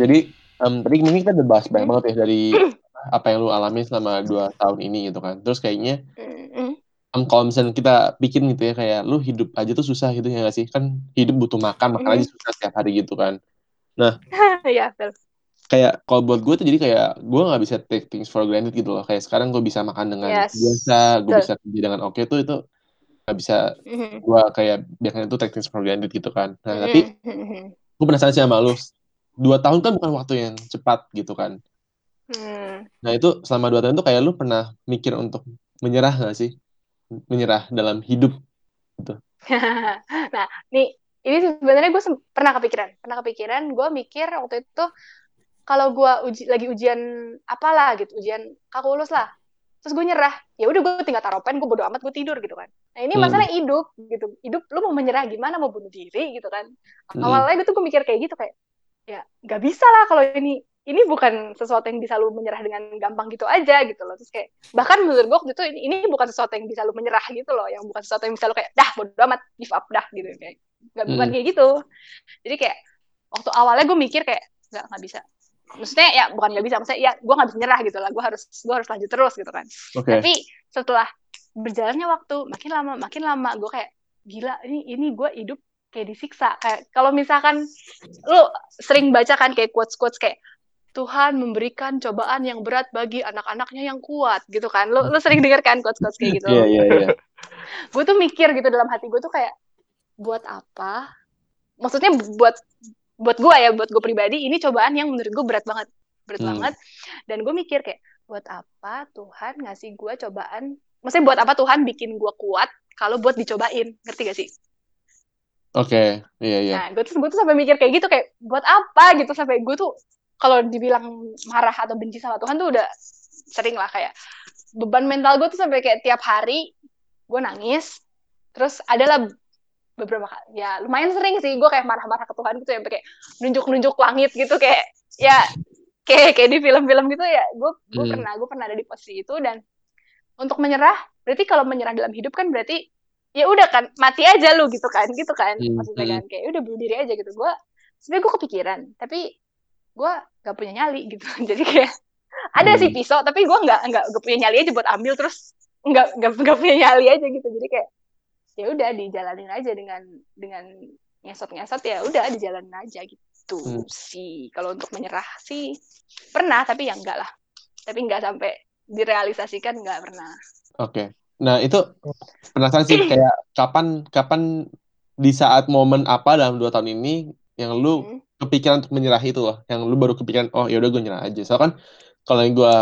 Jadi um, tadi ini kita udah bahas banyak banget ya dari apa yang lu alami selama dua tahun ini gitu kan. Terus kayaknya um, kalau misalnya kita bikin gitu ya kayak lu hidup aja tuh susah gitu ya gak sih? Kan hidup butuh makan, makan aja susah setiap hari gitu kan. Nah, ya kayak kalau buat gue tuh jadi kayak gue nggak bisa take things for granted gitu loh. Kayak sekarang gue bisa makan dengan Yes. biasa, gue bisa kerja dengan oke tuh itu nggak bisa gue kayak biasanya tuh take things for granted gitu kan. Nah, tapi gue penasaran sih sama lu. Dua tahun kan bukan waktu yang cepat gitu kan. Hmm. Nah itu selama dua tahun itu kayak lu pernah mikir untuk menyerah gak sih? Menyerah dalam hidup. nah, nih ini sebenarnya gue pernah kepikiran, pernah kepikiran. Gue mikir waktu itu kalau gue uji, lagi ujian apalah gitu, ujian kalkulus lah. Terus gue nyerah, ya udah gue tinggal taruh pen, gue bodo amat, gue tidur gitu kan. Nah ini Hmm. masalah hidup gitu, hidup lu mau menyerah gimana, mau bunuh diri gitu kan. Hmm. Awalnya gue tuh gue mikir kayak gitu kayak, ya nggak bisa lah kalau ini ini bukan sesuatu yang bisa lu menyerah dengan gampang gitu aja gitu loh. Terus kayak bahkan menurut gue waktu itu ini, ini bukan sesuatu yang bisa lu menyerah gitu loh, yang bukan sesuatu yang bisa lu kayak dah bodo amat give up dah gitu kayak nggak bukan Hmm. kayak gitu. Jadi kayak waktu awalnya gue mikir kayak nggak nggak bisa. Maksudnya ya bukan nggak bisa, maksudnya ya gue nggak bisa nyerah gitu lah. Gue harus gue harus lanjut terus gitu kan. Oke. Tapi setelah berjalannya waktu makin lama makin lama gue kayak gila ini ini gue hidup kayak disiksa kayak kalau misalkan lu sering baca kan kayak quotes quotes kayak Tuhan memberikan cobaan yang berat bagi anak-anaknya yang kuat gitu kan. Lu lu sering dengar kan quotes quotes kayak gitu? Iya iya iya. gue tuh mikir gitu dalam hati gue tuh kayak buat apa? Maksudnya buat buat gue ya buat gue pribadi ini cobaan yang menurut gue berat banget berat Hmm. banget. Dan gue mikir kayak buat apa Tuhan ngasih gue cobaan? Maksudnya buat apa Tuhan bikin gue kuat kalau buat dicobain? Ngerti gak sih Oke. Iya iya. nah gue tuh gue tuh sampai mikir kayak gitu kayak buat apa gitu sampai gue tuh kalau dibilang marah atau benci sama Tuhan tuh udah sering lah kayak beban mental gue tuh sampai kayak tiap hari gue nangis terus adalah beberapa kali ya lumayan sering sih gue kayak marah-marah ke Tuhan gitu ya kayak nunjuk-nunjuk langit gitu kayak ya kayak kayak di film-film gitu ya gue gue Hmm. pernah gue pernah ada di posisi itu dan untuk menyerah berarti kalau menyerah dalam hidup kan berarti ya udah kan mati aja lu gitu kan gitu kan Hmm, maksudnya hmm. kan kayak udah bunuh diri aja gitu gue sebenarnya gue kepikiran tapi gue gak punya nyali gitu jadi kayak ada Hmm. sih pisau tapi gue nggak nggak gak punya nyali aja buat ambil terus nggak nggak nggak punya nyali aja gitu jadi kayak ya udah dijalanin aja dengan dengan ngesot-ngesot ya udah dijalanin aja gitu Hmm. sih kalau untuk menyerah sih pernah tapi ya enggak lah tapi nggak sampai direalisasikan nggak pernah Oke. Nah itu penasaran sih kayak kapan kapan di saat momen apa dalam dua tahun ini yang lu Hmm. kepikiran untuk menyerah itu loh, yang lu baru kepikiran oh ya udah gue nyerah aja. Soalnya kan kalau yang gue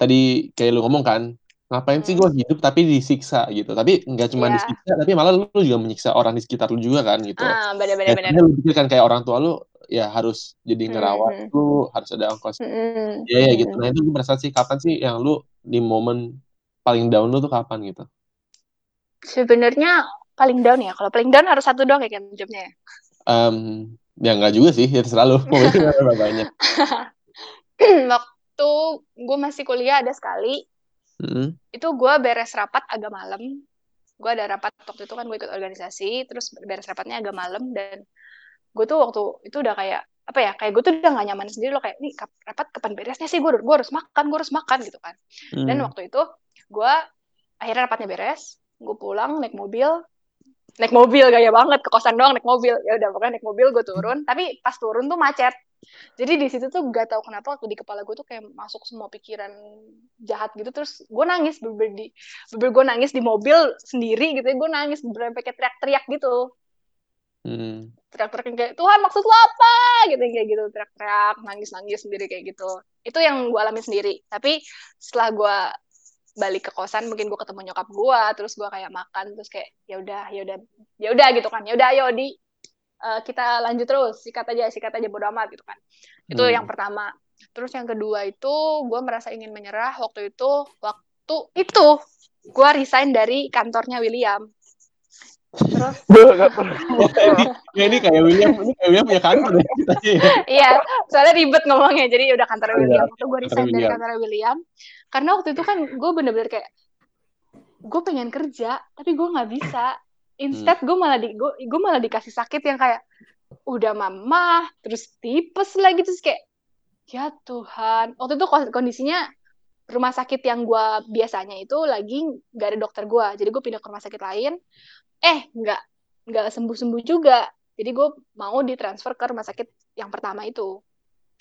tadi kayak lu ngomong kan, ngapain sih Hmm. gue hidup tapi disiksa gitu. Tapi nggak cuma Iya. disiksa, tapi malah lu juga menyiksa orang di sekitar lu juga kan gitu. ah benar Ya, lu pikir kan kayak orang tua lu ya harus jadi Hmm, ngerawat hmm. lu, harus ada ongkos. Mm-mm. Ya ya gitu. Nah itu gue merasa sih kapan sih yang lu di momen paling down lu tuh kapan gitu? sebenarnya paling down ya kalau paling down harus satu doang ya kan jawabnya ya Em, ya nggak juga sih, ya terserah lu. Momennya berapa banyak. waktu gue masih kuliah ada sekali Mm-mm. itu gue beres rapat agak malam gue ada rapat waktu itu kan gue ikut organisasi terus beres rapatnya agak malam dan gue tuh waktu itu udah kayak apa ya kayak gue tuh udah gak nyaman sendiri loh kayak nih rapat kapan beresnya sih gue gue harus makan gue harus makan gitu kan dan Hmm. waktu itu gue akhirnya rapatnya beres gue pulang naik mobil. Naik mobil gaya banget ke kosan doang naik mobil. Ya udah pokoknya naik mobil gue turun. Tapi pas turun tuh macet. Jadi di situ tuh gak tahu kenapa di kepala gue tuh kayak masuk semua pikiran jahat gitu. Terus gue nangis bener di bener gue nangis di mobil sendiri gitu gue nangis bener kayak teriak-teriak gitu. Hmm. teriak-teriak kayak Tuhan maksud lo apa? Gitu kayak gitu teriak-teriak nangis-nangis sendiri kayak gitu. Itu yang gue alami sendiri. Tapi setelah gue balik ke kosan mungkin gue ketemu nyokap gue terus gue kayak makan terus kayak ya udah ya udah ya udah gitu kan ya udah ayo di eh, kita lanjut terus sikat aja sikat aja bodo amat gitu kan itu Hmm. yang pertama terus yang kedua itu gue merasa ingin menyerah waktu itu waktu itu gue resign dari kantornya William terus ya ini kayak William, ini kayak William punya kantor ya. Iya, soalnya ribet ngomongnya. Jadi udah kantor Iya, William. Waktu gue resign dari kantor William. Karena waktu itu kan gue bener-bener kayak, gue pengen kerja, tapi gue nggak bisa. Instead gue malah di gue, gue malah dikasih sakit yang kayak, udah mama terus tipes lagi terus kayak ya Tuhan. Waktu itu kondisinya rumah sakit yang gue biasanya itu lagi nggak ada dokter gue jadi gue pindah ke rumah sakit lain. Eh nggak nggak sembuh sembuh juga. Jadi gue mau ditransfer ke rumah sakit yang pertama itu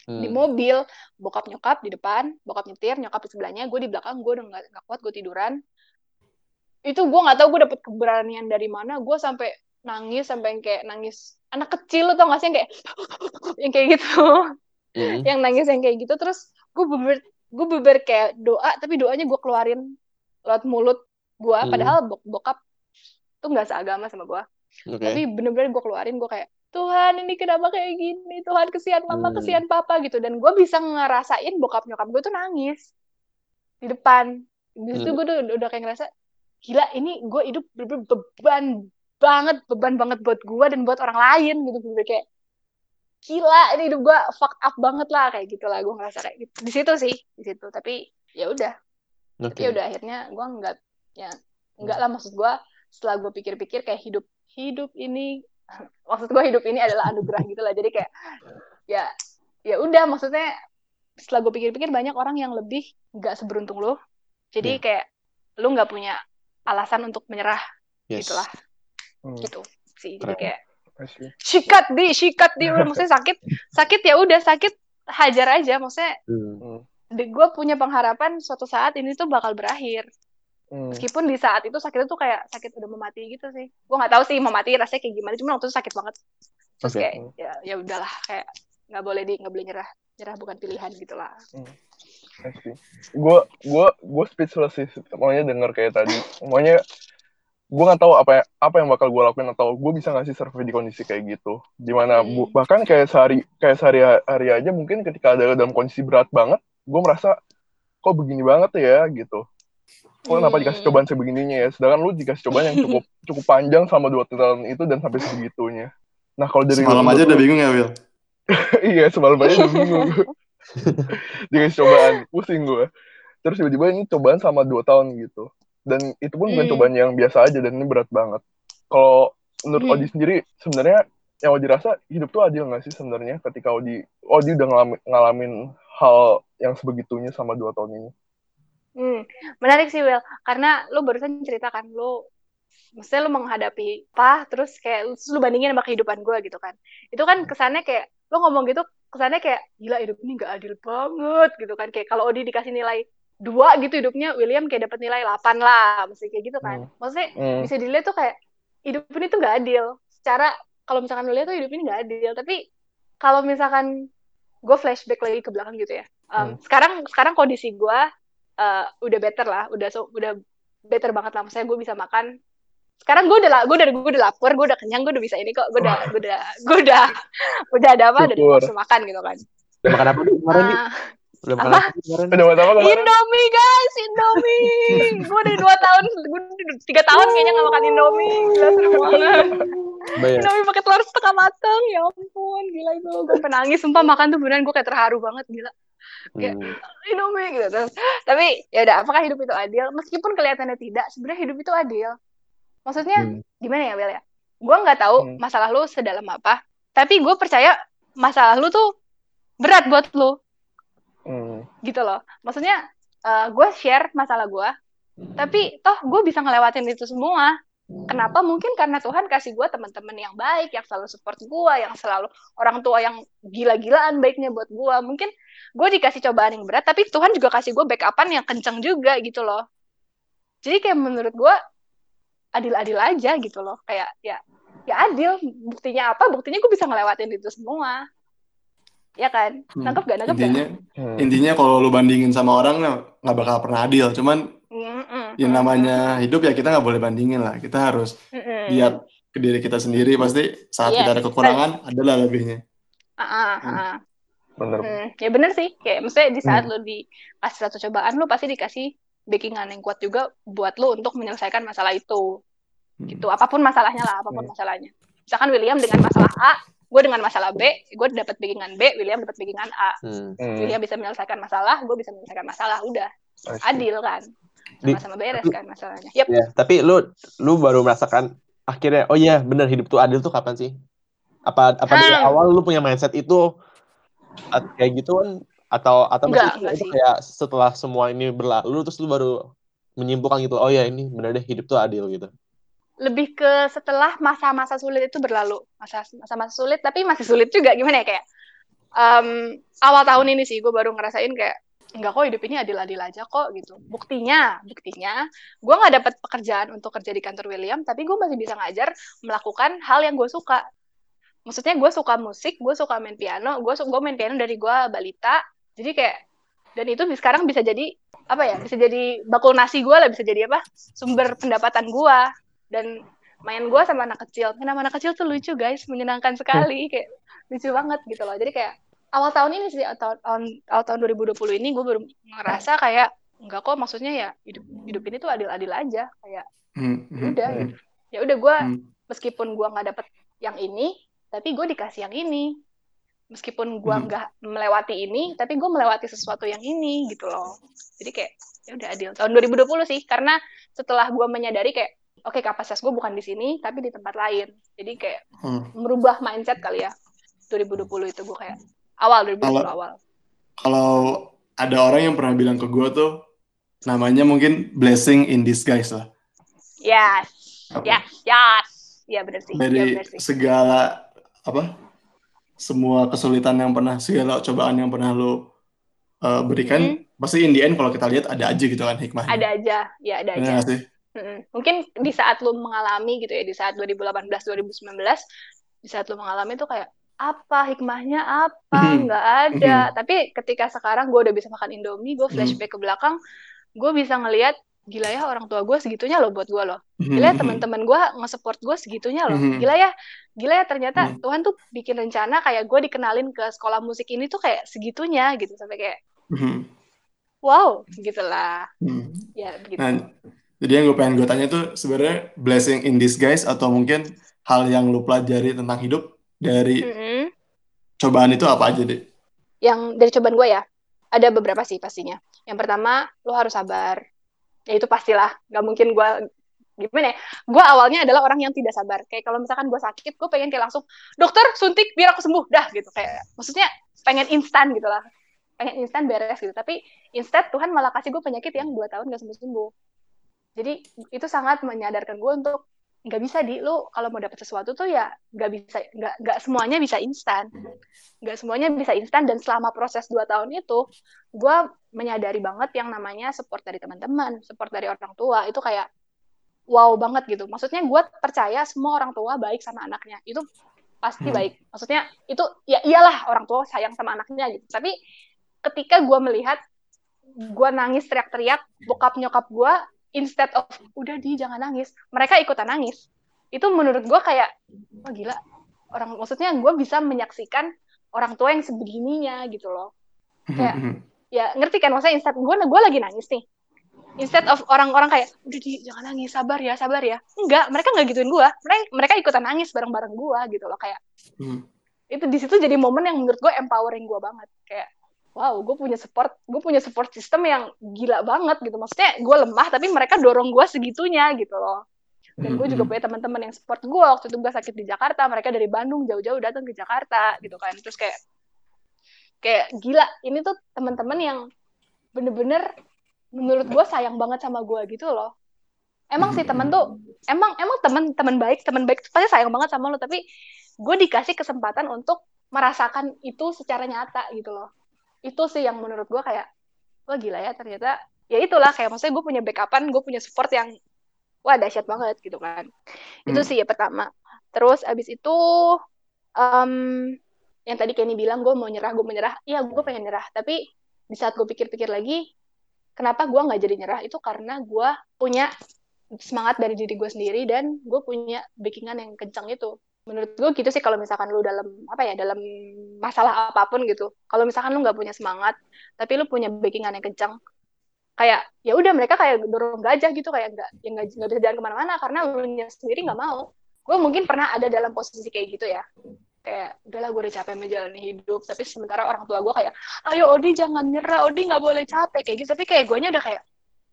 hmm. di mobil bokap nyokap di depan bokap nyetir nyokap di sebelahnya gue di belakang gue udah nggak kuat gue tiduran itu gue nggak tahu gue dapet keberanian dari mana gue sampai nangis sampai yang kayak nangis anak kecil tau gak sih yang kayak yang kayak gitu mm. yang nangis yang kayak gitu terus gue beber gue beber kayak doa tapi doanya gue keluarin lewat mulut gue mm. padahal bok bokap tuh nggak seagama sama gue okay. tapi bener-bener gue keluarin gue kayak Tuhan ini kenapa kayak gini? Tuhan kesian mama mm. kesian papa gitu. Dan gue bisa ngerasain bokap nyokap gue tuh nangis. Di depan. Di situ mm. gue udah, udah kayak ngerasa gila ini gue hidup beban banget beban banget buat gue dan buat orang lain gitu. Gue kayak gila ini hidup gue fuck up banget lah kayak gitu lah gue ngerasa kayak gitu. Di situ sih di situ. Tapi ya udah. Okay. tapi ya udah akhirnya gue nggak ya nggak lah maksud gue setelah gue pikir-pikir kayak hidup hidup ini maksud gue hidup ini adalah anugerah gitu lah. Jadi kayak ya ya udah maksudnya setelah gue pikir-pikir banyak orang yang lebih nggak seberuntung lo jadi yeah. kayak lu nggak punya alasan untuk menyerah yes. gitulah hmm. gitu sih. Jadi kayak sikat di sikat. Di udah maksudnya sakit sakit ya udah sakit hajar aja. Maksudnya hmm. gue punya pengharapan suatu saat ini tuh bakal berakhir hmm. meskipun di saat itu sakit itu kayak sakit udah mati gitu sih. Gue nggak tahu sih mau mati rasanya kayak gimana cuma waktu itu sakit banget. Terus okay. kayak ya ya udahlah kayak nggak boleh di nggak boleh nyerah. Nyerah bukan pilihan gitulah hmm. Gue gue gue speechless sih maunya denger kayak tadi. Maunya gue nggak tahu apa apa yang bakal gue lakuin atau gue bisa nggak sih survei di kondisi kayak gitu. Di mana hmm. bahkan kayak sehari kayak sehari hari aja mungkin ketika ada dalam kondisi berat banget gue merasa kok begini banget ya? Gitu kok kenapa dikasih hmm. cobaan sebegininya ya? Sedangkan lu dikasih cobaan yang cukup cukup panjang sama dua tahun itu dan sampai sebegitunya nah kalau dari semalam aja udah bingung ya Will iya semalam aja udah bingung. Dikasih cobaan. Pusing gue terus tiba-tiba ini cobaan sama dua tahun gitu. Dan itu pun bukan hmm. cobaan yang biasa aja dan ini berat banget. Kalau menurut hmm. Odi sendiri sebenarnya yang Odi rasa hidup tuh adil gak sih sebenarnya ketika Odi Odi udah ngalamin, ngalamin hal yang sebegitunya sama dua tahun ini hmm. menarik sih Will karena lu barusan ceritakan lu maksudnya lu menghadapi apa terus kayak terus lu bandingin sama kehidupan gue gitu kan itu kan kesannya kayak lu ngomong gitu kesannya kayak gila hidup ini gak adil banget gitu kan kayak kalau Odi dikasih nilai dua gitu hidupnya William kayak dapat nilai 8 lah mesti kayak gitu kan hmm. maksudnya hmm. bisa dilihat tuh kayak hidup ini tuh gak adil secara kalau misalkan lihat tuh hidup ini gak adil tapi kalau misalkan gue flashback lagi ke belakang gitu ya um, hmm. sekarang sekarang kondisi gue uh, udah better lah udah so, udah better banget lah. Maksudnya gue bisa makan. Sekarang gue udah gue udah gue udah lapar gue udah kenyang gue udah bisa ini kok. Gue udah gue udah gue udah udah ada apa udah nafsu makan gitu kan. Udah makan apa tuh kemarin uh, udah makan apa? udah makan apa kemarin? Indomie guys Indomie. Gue udah dua tahun gue tiga tahun kayaknya nggak makan Indomie. Gila seru banget. Indomie pakai telur setengah mateng ya ampun gila itu. Gue penangis sumpah makan tuh beneran gue kayak terharu banget gila kayak hmm. Indomie gitu terus tapi ya udah apakah hidup itu adil meskipun kelihatannya tidak sebenarnya hidup itu adil Maksudnya hmm. gimana ya Bel ya? Gue nggak tahu hmm. masalah lu sedalam apa, tapi gue percaya masalah lu tuh berat buat lu. Hmm. Gitu loh. Maksudnya uh, eh, gue share masalah gue, tapi toh gue bisa ngelewatin itu semua. Kenapa? Mungkin karena Tuhan kasih gue teman-teman yang baik, yang selalu support gue, yang selalu orang tua yang gila-gilaan baiknya buat gue. Mungkin gue dikasih cobaan yang berat, tapi Tuhan juga kasih gue backupan yang kenceng juga gitu loh. Jadi kayak menurut gue adil-adil aja gitu loh kayak ya ya adil buktinya apa buktinya gue bisa ngelewatin itu semua ya kan hmm. nangkep gak nangkep intinya gak? intinya kalau lu bandingin sama orang nggak bakal pernah adil cuman mm yang namanya hidup ya kita nggak boleh bandingin lah kita harus mm lihat ke diri kita sendiri pasti saat yeah. kita ada kekurangan adalah lebihnya uh, uh, uh. Bener. Hmm, ya bener sih kayak maksudnya di saat hmm. lu dikasih satu cobaan lu pasti dikasih backingan yang kuat juga buat lo untuk menyelesaikan masalah itu hmm. gitu apa pun masalahnya lah apa pun hmm. masalahnya misalkan William dengan masalah A gue dengan masalah B gue dapat backingan B William dapat backingan A hmm. hmm. William bisa menyelesaikan masalah gue bisa menyelesaikan masalah udah adil kan sama-sama beres kan masalahnya. Yep. ya, tapi lu lu baru merasakan akhirnya oh iya bener hidup tuh adil tuh kapan sih? Apa apa hmm. dari awal lu punya mindset itu kayak gitu kan? Atau atau enggak, enggak itu kayak setelah semua ini berlalu terus lu baru menyimpulkan gitu oh ya ini benar deh hidup tuh adil gitu. Lebih ke setelah masa-masa sulit itu berlalu. Masa masa-masa sulit tapi masih sulit juga. Gimana ya kayak um, awal tahun ini sih gue baru ngerasain kayak enggak kok hidup ini adil-adil aja kok gitu. Buktinya buktinya gue nggak dapat pekerjaan untuk kerja di kantor William tapi gue masih bisa ngajar melakukan hal yang gue suka. Maksudnya gue suka musik gue suka main piano gue gue main piano dari gue balita. Jadi kayak dan itu sekarang bisa jadi apa ya bisa jadi bakul nasi gue lah bisa jadi apa sumber pendapatan gue dan main gue sama anak kecil. Sama anak kecil tuh lucu guys? Menyenangkan sekali kayak lucu banget gitu loh. Jadi kayak awal tahun ini sih atau awal, awal tahun 2020 ini gue baru ngerasa kayak enggak kok maksudnya ya hidup hidup ini tuh adil-adil aja kayak hmm, hmm udah hmm. ya udah gue hmm. meskipun gue nggak dapet yang ini tapi gue dikasih yang ini meskipun gue nggak hmm. melewati ini tapi gue melewati sesuatu yang ini gitu loh jadi kayak ya udah adil tahun 2020 sih karena setelah gue menyadari kayak oke okay, kapasitas gue bukan di sini tapi di tempat lain jadi kayak hmm. merubah mindset kali ya 2020 itu gue kayak Awal 2020 kalau, awal. Kalau ada orang yang pernah bilang ke gue tuh namanya mungkin blessing in disguise lah. Yes. Apa? Yes, yes. Ya benar sih. Dari ya, bener sih. segala apa? Semua kesulitan yang pernah segala cobaan yang pernah lo uh, berikan hmm. pasti in the end kalau kita lihat ada aja gitu kan hikmahnya. Ada aja. Ya ada aja. sih? Mungkin di saat lo mengalami gitu ya di saat 2018 2019 di saat lo mengalami tuh kayak apa? Hikmahnya apa? Hmm. nggak ada. Hmm. tapi ketika sekarang gue udah bisa makan indomie gue hmm. flashback ke belakang gue bisa ngelihat gila ya orang tua gue segitunya loh buat gue loh. Gila ya teman-teman gue nge-support gue segitunya loh. Gila ya gila ya ternyata Tuhan tuh bikin rencana kayak gue dikenalin ke sekolah musik ini tuh kayak segitunya gitu. Sampai kayak wow gitulah. Ya begitu. Nah, jadi yang gue pengen gue tanya tuh sebenarnya blessing in disguise atau mungkin hal yang lu pelajari tentang hidup dari mm -hmm. cobaan itu apa aja deh? Yang dari cobaan gue ya, ada beberapa sih pastinya. Yang pertama, lo harus sabar. Ya itu pastilah, gak mungkin gue gimana ya? Gue awalnya adalah orang yang tidak sabar. Kayak kalau misalkan gue sakit, gue pengen kayak langsung, dokter suntik biar aku sembuh, dah gitu. Kayak maksudnya pengen instan gitu lah. Pengen instan beres gitu. Tapi instead Tuhan malah kasih gue penyakit yang dua tahun gak sembuh-sembuh. Jadi itu sangat menyadarkan gue untuk nggak bisa di. Lu kalau mau dapat sesuatu tuh ya nggak bisa nggak nggak semuanya bisa instan. Nggak semuanya bisa instan dan selama proses dua tahun itu gue menyadari banget yang namanya support dari teman-teman support dari orang tua. Itu kayak wow banget gitu. Maksudnya gue percaya semua orang tua baik sama anaknya. Itu pasti hmm. baik. Maksudnya itu ya iyalah orang tua sayang sama anaknya gitu. Tapi ketika gue melihat gue nangis teriak-teriak bokap nyokap gue instead of udah di jangan nangis. Mereka ikutan nangis. Itu menurut gue kayak wah gila. Orang maksudnya gue bisa menyaksikan orang tua yang sebegininya gitu loh. Kayak ya ngerti kan? Maksudnya instead gue gue lagi nangis nih. Instead of orang-orang kayak udah di jangan nangis sabar ya sabar ya. Enggak mereka nggak gituin gue mereka mereka ikutan nangis bareng-bareng gue gitu loh kayak. Hmm. itu di situ jadi momen yang menurut gue empowering gue banget. Kayak wow gue punya support gue punya support system yang gila banget gitu. Maksudnya gue lemah tapi mereka dorong gue segitunya gitu loh. Dan gue juga punya teman-teman yang support gue waktu itu gue sakit di Jakarta mereka dari Bandung jauh-jauh datang ke Jakarta gitu kan. Terus kayak kayak gila ini tuh teman-teman yang bener-bener menurut gue sayang banget sama gue gitu loh. Emang sih temen tuh emang emang teman teman baik teman baik pasti sayang banget sama lo. Tapi gue dikasih kesempatan untuk merasakan itu secara nyata gitu loh itu sih yang menurut gue kayak wah gila ya ternyata. Ya itulah kayak maksudnya gue punya backupan gue punya support yang wah dahsyat banget gitu kan. Hmm. itu sih ya pertama. Terus abis itu um, yang tadi Kenny bilang gue mau nyerah gue menyerah iya gue pengen nyerah tapi di saat gue pikir-pikir lagi kenapa gue nggak jadi nyerah? Itu karena gue punya semangat dari diri gue sendiri dan gue punya backingan yang kencang itu menurut gue gitu sih kalau misalkan lu dalam apa ya dalam masalah apa pun gitu. Kalau misalkan lu nggak punya semangat tapi lu punya backingan yang kencang kayak ya udah mereka kayak dorong gajah gitu kayak nggak ya nggak bisa jalan ke mana-mana karena lu sendiri nggak mau. Gue mungkin pernah ada dalam posisi kayak gitu ya. Kayak udahlah gue udah capek menjalani hidup. Tapi sementara orang tua gue kayak ayo Odi jangan nyerah. Odi nggak boleh capek. Kayak gitu. Tapi kayak gue udah kayak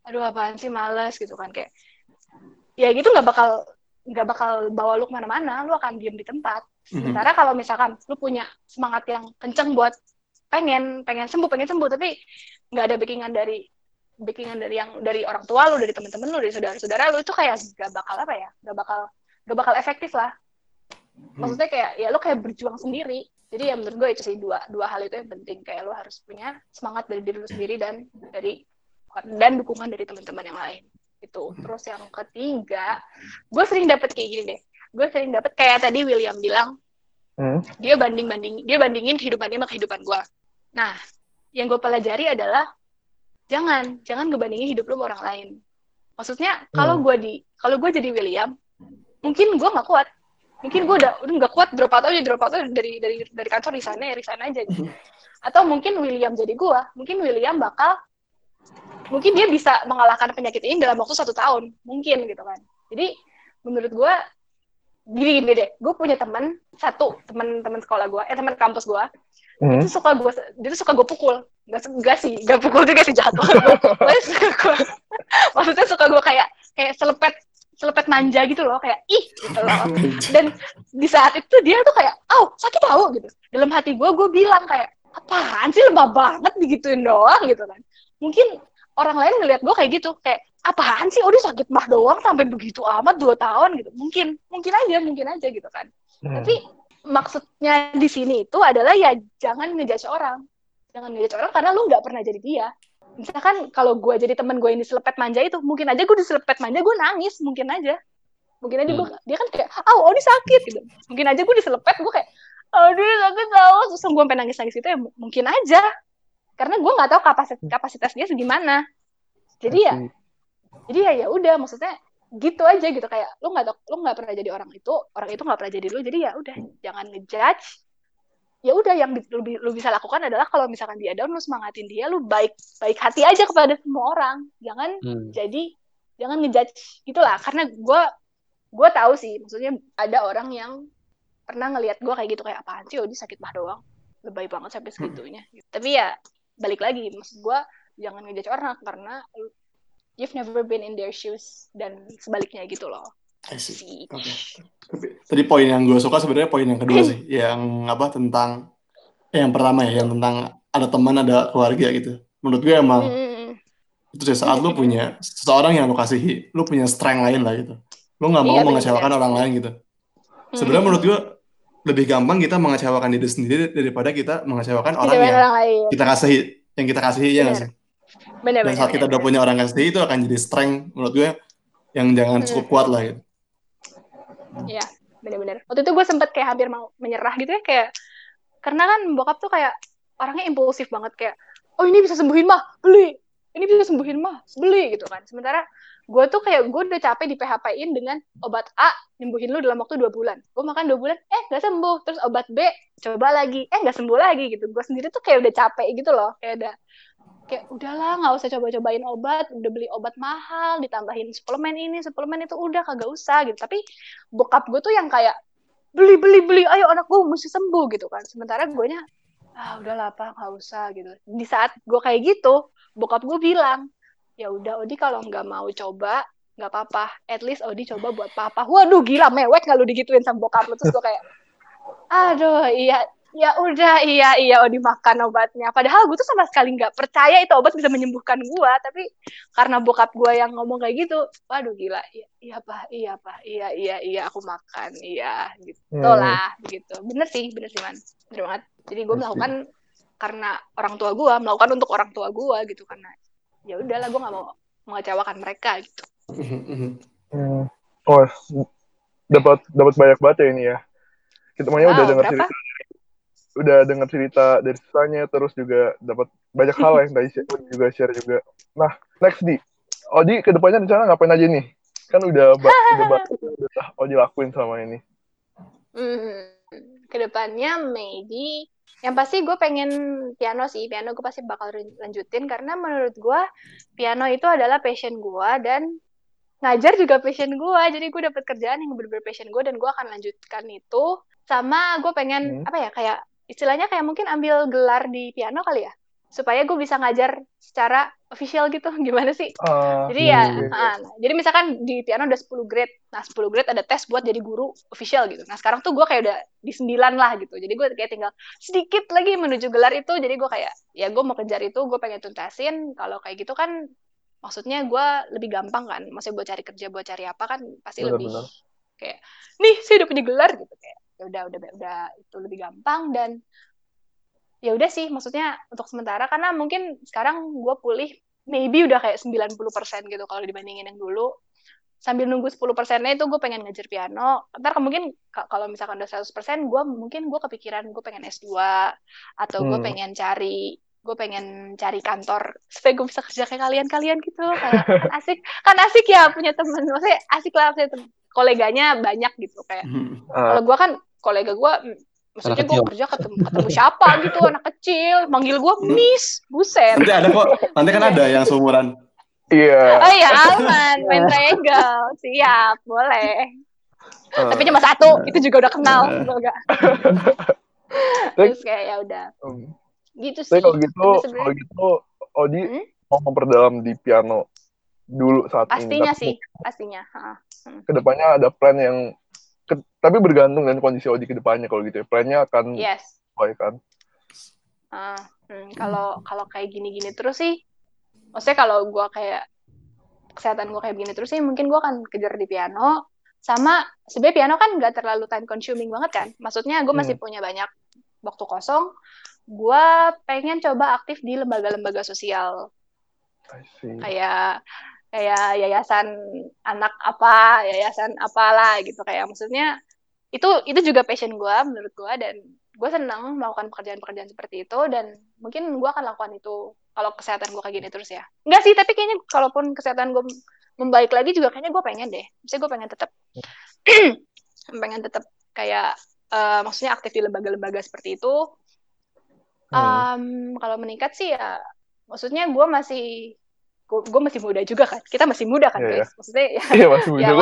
aduh apaan sih males gitu kan. Kayak ya gitu nggak bakal nggak bakal bawa lu ke mana-mana lu akan diem di tempat. Mhm. sementara kalau misalkan lu punya semangat yang kenceng buat pengen pengen sembuh pengen sembuh tapi nggak ada backingan dari backingan dari yang dari orang tua lu dari temen-temen lu dari saudara-saudara lu itu kayak gak bakal apa ya gak bakal gak bakal efektif lah. Maksudnya kayak ya lu kayak berjuang sendiri. Jadi ya menurut gue itu sih dua dua hal itu yang penting. Kayak lu harus punya semangat dari diri lu sendiri dan dari dan dukungan dari teman-teman yang lain itu terus yang ketiga gue sering dapet kayak gini deh gue sering dapet kayak tadi William bilang hmm? dia banding banding dia bandingin kehidupan dia sama kehidupan gue nah yang gue pelajari adalah jangan jangan ngebandingin hidup lu sama orang lain maksudnya kalau hmm. gue di kalau gue jadi William mungkin gue nggak kuat mungkin gue udah udah nggak kuat drop out aja drop out aja dari dari dari kantor di sana ya di sana aja gitu. atau mungkin William jadi gue mungkin William bakal mungkin dia bisa mengalahkan penyakit ini dalam waktu satu tahun mungkin gitu kan. Jadi menurut gue gini gini deh. Gue punya teman satu teman teman sekolah gue eh teman kampus gue hmm. itu suka gue dia tuh suka gue pukul. Nggak nggak sih nggak pukul juga sih jahat maksudnya suka gue kayak kayak selepet selepet manja gitu loh kayak ih gitu loh. Dan di saat itu dia tuh kayak oh sakit tahu gitu. Dalam hati gue gue bilang kayak apaan sih lemah banget digituin doang gitu kan. Mungkin orang lain ngelihat gue kayak gitu kayak apaan sih? Dia sakit mah doang sampai begitu amat dua tahun gitu. Mungkin mungkin aja mungkin aja gitu kan. Hmm. tapi maksudnya di sini itu adalah ya jangan ngejudge orang. Jangan ngejudge orang karena lu nggak pernah jadi dia. Misalkan kalau gue jadi temen gue ini selepet manja itu mungkin aja gue diselepet manja gue nangis mungkin aja. Mungkin aja gue hmm. dia kan kayak ah oh, oh sakit gitu. Mungkin aja gue diselepet gue kayak oh dia sakit tau terus gue sampai nangis nangis itu ya mungkin aja karena gue nggak tahu kapasitas kapasitas dia segimana jadi ya jadi ya ya udah maksudnya gitu aja gitu. Kayak lu nggak lu nggak pernah jadi orang itu orang itu nggak pernah jadi lu jadi ya udah jangan ngejudge. Ya udah yang lu, lu bisa lakukan adalah kalau misalkan dia down lu semangatin dia lu baik baik hati aja kepada semua orang. Jangan hmm. jadi jangan ngejudge. Gitulah karena gue gue tahu sih maksudnya ada orang yang pernah ngelihat gue kayak gitu kayak apaan sih oh dia sakit mah doang. Lebay banget sampai segitunya. Hmm. tapi ya balik lagi maksud gue jangan ngejudge orang karena you've never been in their shoes dan sebaliknya gitu loh. Okay. Tadi poin yang gue suka sebenarnya poin yang kedua sih, yang apa tentang eh, yang pertama ya, yang tentang ada teman, ada keluarga gitu. Menurut gue emang mm. itu saat lu punya seseorang yang lu kasih, lu punya strength lain lah gitu. Lu nggak mau iya, mengecewakan bener. orang lain gitu. Sebenarnya mm. menurut gue lebih gampang kita mengecewakan diri sendiri daripada kita mengecewakan orang yang orang lain. kita kasih, yang kita kasih ya nggak sih? Bener, Dan saat bener, kita bener. udah punya orang kasih itu akan jadi strength menurut gue yang jangan cukup kuat lah gitu. Iya, bener-bener. Waktu itu gue sempet kayak hampir mau menyerah gitu ya, kayak karena kan bokap tuh kayak orangnya impulsif banget kayak, oh ini bisa sembuhin mah, beli. Ini bisa sembuhin mah, beli gitu kan. Sementara gue tuh kayak gue udah capek di PHP-in dengan obat A nyembuhin lu dalam waktu dua bulan. Gue makan dua bulan, eh gak sembuh. Terus obat B coba lagi, eh gak sembuh lagi gitu. Gue sendiri tuh kayak udah capek gitu loh, kayak udah kayak udahlah nggak usah coba-cobain obat udah beli obat mahal ditambahin suplemen ini suplemen itu udah kagak usah gitu tapi bokap gue tuh yang kayak beli beli beli ayo anak gue mesti sembuh gitu kan sementara gue nya ah udahlah apa nggak usah gitu di saat gue kayak gitu bokap gue bilang ya udah Odi kalau nggak mau coba nggak apa-apa. At least Odi coba buat papa. Waduh gila mewek kalau digituin sama bokap lu? Terus gue kayak aduh iya ya udah iya iya oh dimakan obatnya. Padahal gue tuh sama sekali nggak percaya itu obat bisa menyembuhkan gue tapi karena bokap gue yang ngomong kayak gitu waduh gila iya iya pak iya pak iya iya iya aku makan iya gitu hmm. lah gitu. Bener sih bener sih man. Bener banget. Jadi gue melakukan karena orang tua gue melakukan untuk orang tua gue gitu karena ya udahlah gue nggak mau mengecewakan mereka gitu hmm. oh dapat dapat banyak banget ya ini ya kita maunya udah dengar cerita udah dengar cerita dari sisanya terus juga dapat banyak hal yang tadi juga share juga. Nah, next di Odi ke depannya rencana ngapain aja nih? Kan udah udah udah Odi lakuin sama ini. Hmm, ke depannya maybe yang pasti gue pengen piano sih. Piano gue pasti bakal lanjutin karena menurut gue piano itu adalah passion gue dan ngajar juga passion gue. Jadi gue dapet kerjaan yang bener-bener passion gue dan gue akan lanjutkan itu. Sama gue pengen hmm. apa ya kayak istilahnya kayak mungkin ambil gelar di piano kali ya supaya gue bisa ngajar secara official gitu. Gimana sih? Uh, jadi ya uh, jadi misalkan di piano udah 10 grade nah 10 grade ada tes buat jadi guru official gitu. Nah sekarang tuh gue kayak udah di 9 lah gitu. Jadi gue kayak tinggal sedikit lagi menuju gelar itu. Jadi gue kayak ya gue mau kejar itu gue pengen tuntasin. Kalau kayak gitu kan maksudnya gue lebih gampang kan. Maksudnya buat cari kerja buat cari apa kan pasti bener, lebih bener. kayak nih saya udah punya gelar gitu kayak. Ya udah udah udah itu lebih gampang dan ya udah sih maksudnya untuk sementara karena mungkin sekarang gue pulih maybe udah kayak 90% gitu kalau dibandingin yang dulu. Sambil nunggu 10 persennya itu gue pengen ngajar piano. Ntar mungkin kalau misalkan udah 100 persen gue mungkin gue kepikiran gue pengen S2 atau gue hmm. pengen cari gue pengen cari kantor supaya gue bisa kerja kayak kalian-kalian gitu. Kayak kan asik. Kan asik ya punya temen. Maksudnya asik lah punya temen koleganya banyak gitu kayak. Uh. kalau gue kan kolega gue Maksudnya gue kerja ketemu, ketemu siapa gitu anak kecil, manggil gue Miss, buset. Nanti ada kok, nanti kan ada yang seumuran. Iya. Oh iya aman, main triangle, siap, boleh. Uh, Tapi cuma satu, uh, itu juga udah kenal, uh, enggak. Terus kayak ya udah. Um, gitu sih. Tapi kalau gitu, kalau gitu, Odi hmm? mau memperdalam di piano dulu saat pastinya ini. Pastinya sih, pastinya. Hmm. Ke depannya ada plan yang tapi bergantung dengan kondisi Odi ke depannya kalau gitu ya. Plannya akan yes. baik kan. Uh, hmm, kalau kalau kayak gini-gini terus sih, maksudnya kalau gue kayak kesehatan gue kayak begini terus sih, mungkin gue akan kejar di piano. Sama sebenarnya piano kan nggak terlalu time consuming banget kan. Maksudnya gue masih hmm. punya banyak waktu kosong. Gue pengen coba aktif di lembaga-lembaga sosial. Kayak kayak yayasan anak apa yayasan apalah gitu kayak maksudnya itu itu juga passion gue menurut gue dan gue senang melakukan pekerjaan-pekerjaan seperti itu dan mungkin gue akan lakukan itu kalau kesehatan gue kayak gini terus ya. Enggak sih tapi kayaknya kalaupun kesehatan gue membaik lagi juga kayaknya gue pengen deh. Misalnya gue pengen tetap pengen tetap kayak uh, maksudnya aktif di lembaga-lembaga seperti itu. Um, hmm. kalau meningkat sih ya maksudnya gue masih gue masih muda juga kan. Kita masih muda kan yeah, guys. yeah. maksudnya ya, yeah, masih muda ya,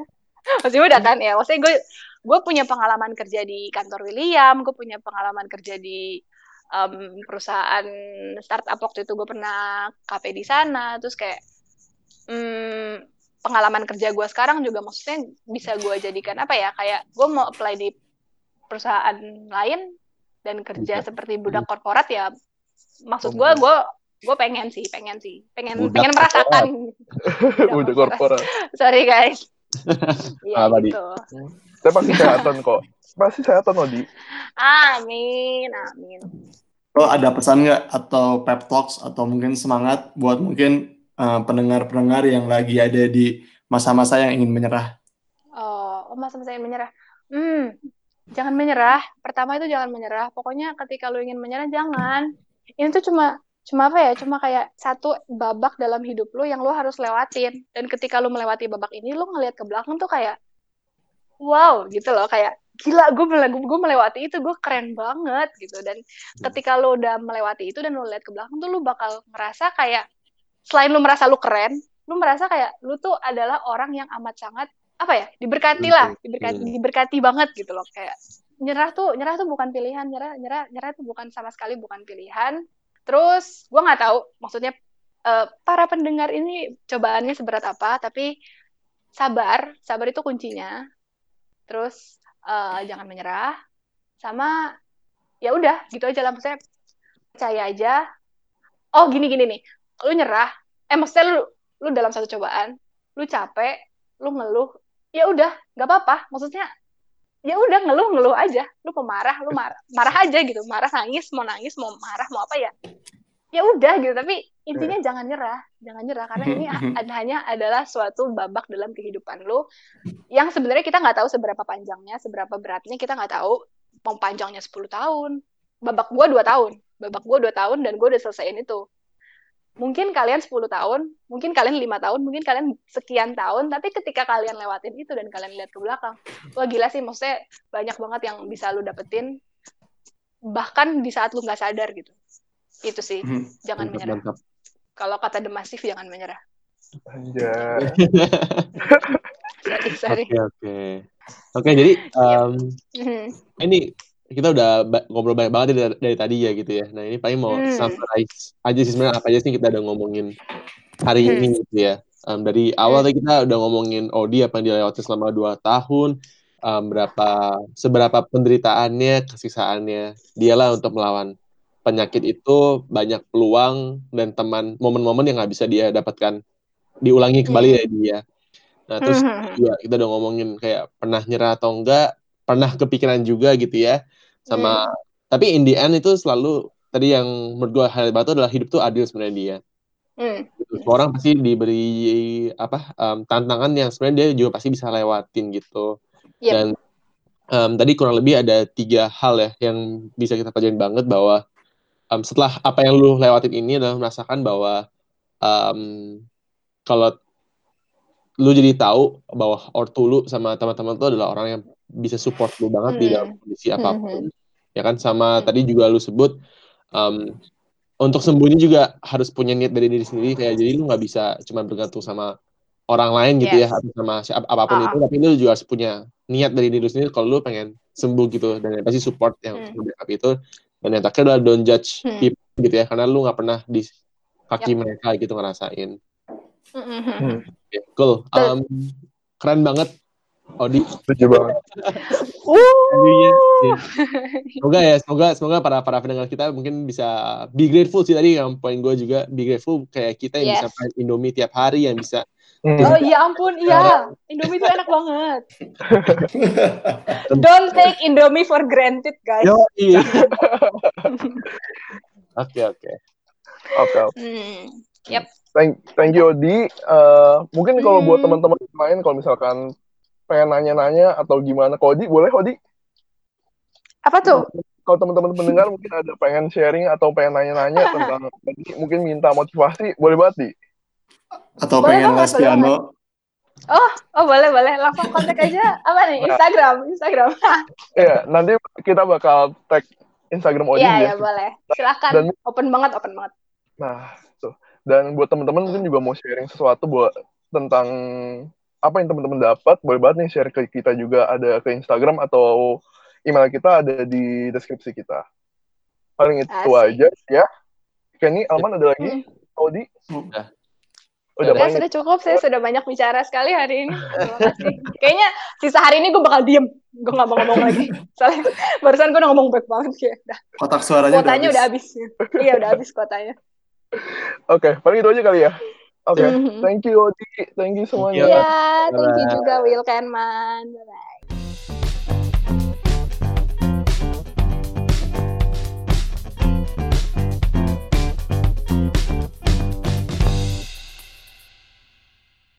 masih muda kan ya. Maksudnya gue gue punya pengalaman kerja di kantor William gue punya pengalaman kerja di um, perusahaan startup waktu itu gue pernah KP di sana. Terus kayak um, pengalaman kerja gue sekarang juga maksudnya bisa gue jadikan apa ya kayak gue mau apply di perusahaan lain dan kerja seperti budak korporat ya maksud gue gue gue pengen sih pengen sih. Pengen Udah pengen merasakan. udah korporat. sorry guys. Iya gitu. Saya pasti sehatan kok. Pasti sehatan loh, Di. Amin, amin. Lo ada pesan nggak atau pep talks atau mungkin semangat buat mungkin uh, pendengar-pendengar yang lagi ada di masa-masa yang ingin menyerah? Oh, oh masa-masa yang menyerah. Hmm, jangan menyerah. Pertama itu jangan menyerah. Pokoknya ketika lo ingin menyerah, jangan. Ini tuh cuma cuma apa ya cuma kayak satu babak dalam hidup lo yang lo harus lewatin dan ketika lo melewati babak ini lo ngelihat ke belakang tuh kayak wow gitu loh kayak gila gue gue melewati itu gue keren banget gitu. Dan ketika lo udah melewati itu dan lo lihat ke belakang tuh lo bakal ngerasa kayak selain lo merasa lo keren lo merasa kayak lo tuh adalah orang yang amat sangat apa ya diberkati lah diberkati diberkati banget gitu loh. Kayak nyerah tuh nyerah tuh bukan pilihan nyerah nyerah nyerah tuh bukan sama sekali bukan pilihan. Terus gue nggak tahu maksudnya uh, para pendengar ini cobaannya seberat apa, tapi sabar, sabar itu kuncinya. Terus uh, jangan menyerah, sama ya udah gitu aja lah. Maksudnya percaya aja. Oh gini gini nih, lu nyerah, eh maksudnya lu lu dalam satu cobaan, lu capek, lu ngeluh, ya udah nggak apa-apa. Maksudnya ya udah ngeluh ngeluh aja. Lu pemarah lu marah marah aja gitu. Marah nangis mau nangis mau marah mau apa ya ya udah gitu tapi intinya yeah. jangan nyerah jangan nyerah karena ini hanya adalah suatu babak dalam kehidupan lu yang sebenarnya kita nggak tahu seberapa panjangnya seberapa beratnya kita nggak tahu mau panjangnya 10 tahun babak gua dua tahun babak gua dua tahun dan gua udah selesaiin itu mungkin kalian 10 tahun, mungkin kalian lima tahun, mungkin kalian sekian tahun, tapi ketika kalian lewatin itu dan kalian lihat ke belakang, wah gila sih, maksudnya banyak banget yang bisa lu dapetin, bahkan di saat lu nggak sadar gitu. Itu sih, hmm, jangan mantap, menyerah. Kalau kata The Massive, jangan menyerah. Anjay. sorry, sorry. Oke, oke. Oke, jadi um, ini kita udah ngobrol banyak banget dari, dari tadi ya gitu ya. Nah ini paling mau hmm. summarize aja sih sebenarnya apa aja sih kita udah ngomongin hari hmm. ini gitu ya. Um, dari awal tadi kita udah ngomongin Odi apa yang dilewati selama dua tahun, um, berapa seberapa penderitaannya, kesisaannya dia lah untuk melawan penyakit itu banyak peluang dan teman momen-momen yang nggak bisa dia dapatkan diulangi kembali hmm. dari dia. Nah terus hmm. juga kita udah ngomongin kayak pernah nyerah atau enggak, pernah kepikiran juga gitu ya, sama hmm. tapi in the end itu selalu tadi yang menurut gue hal batu adalah hidup tuh adil sebenarnya dia. Hmm. Gitu. Orang pasti diberi apa um, tantangan yang sebenarnya dia juga pasti bisa lewatin gitu. Yep. Dan um, tadi kurang lebih ada tiga hal ya yang bisa kita pelajarin banget bahwa um, setelah apa yang lu lewatin ini adalah merasakan bahwa um, kalau lu jadi tahu bahwa ortu lu sama teman-teman tuh adalah orang yang bisa support lu banget hmm. di dalam kondisi hmm, apa pun hmm. ya kan sama hmm. tadi juga lu sebut um, untuk sembunyi juga harus punya niat dari diri sendiri kayak jadi lu nggak bisa cuma bergantung sama orang lain gitu yes. ya atau sama siapa apa pun uh. itu tapi lu juga harus punya niat dari diri sendiri kalau lu pengen sembuh gitu dan pasti support yang hmm. itu dan yang terakhir adalah don't judge hmm. people gitu ya karena lu nggak pernah di kaki yep. mereka gitu ngerasain mm-hmm. hmm. okay, cool um, keren banget Odi setuju banget uh. semoga ya semoga semoga para para pendengar kita mungkin bisa be grateful sih tadi yang poin gue juga be grateful kayak kita yang yes. bisa main Indomie tiap hari yang bisa. Oh iya ampun, iya. Indomie itu enak banget. Don't take Indomie for granted, guys. Yo, iya. Oke, oke. Oke. Hmm, yep. Thank, thank you, Odi. Uh, mungkin kalau hmm. buat teman-teman lain, kalau misalkan pengen nanya-nanya atau gimana, kalau Odi, boleh, Odi? Apa tuh? Kalau teman-teman pendengar mungkin ada pengen sharing atau pengen nanya-nanya tentang, mungkin minta motivasi, boleh banget, Di? Atau boleh pengen les piano? Oh, oh boleh boleh langsung kontak aja apa nih Instagram Instagram. Iya nanti kita bakal tag Instagram Odin Iya ya boleh silakan dan, open banget open banget. Nah tuh dan buat teman-teman mungkin juga mau sharing sesuatu buat tentang apa yang teman-teman dapat boleh banget nih share ke kita juga ada ke Instagram atau email kita ada di deskripsi kita. Paling itu Asik. aja ya. Kenny, Alman ada lagi? Hmm. Audi? Udah. Udah ya, sudah cukup, saya sudah banyak bicara sekali hari ini. Terima kasih. Kayaknya sisa hari ini gue bakal diem. Gue gak mau ngomong lagi. Soalnya barusan gue udah ngomong baik banget. Ya. Udah. Kotak suaranya Kotanya udah habis. iya, udah habis kotanya. Oke, okay, paling itu aja kali ya. Oke, okay. mm -hmm. thank you Odi, thank you semuanya. Iya, yeah, thank you juga Will Kenman. Bye-bye.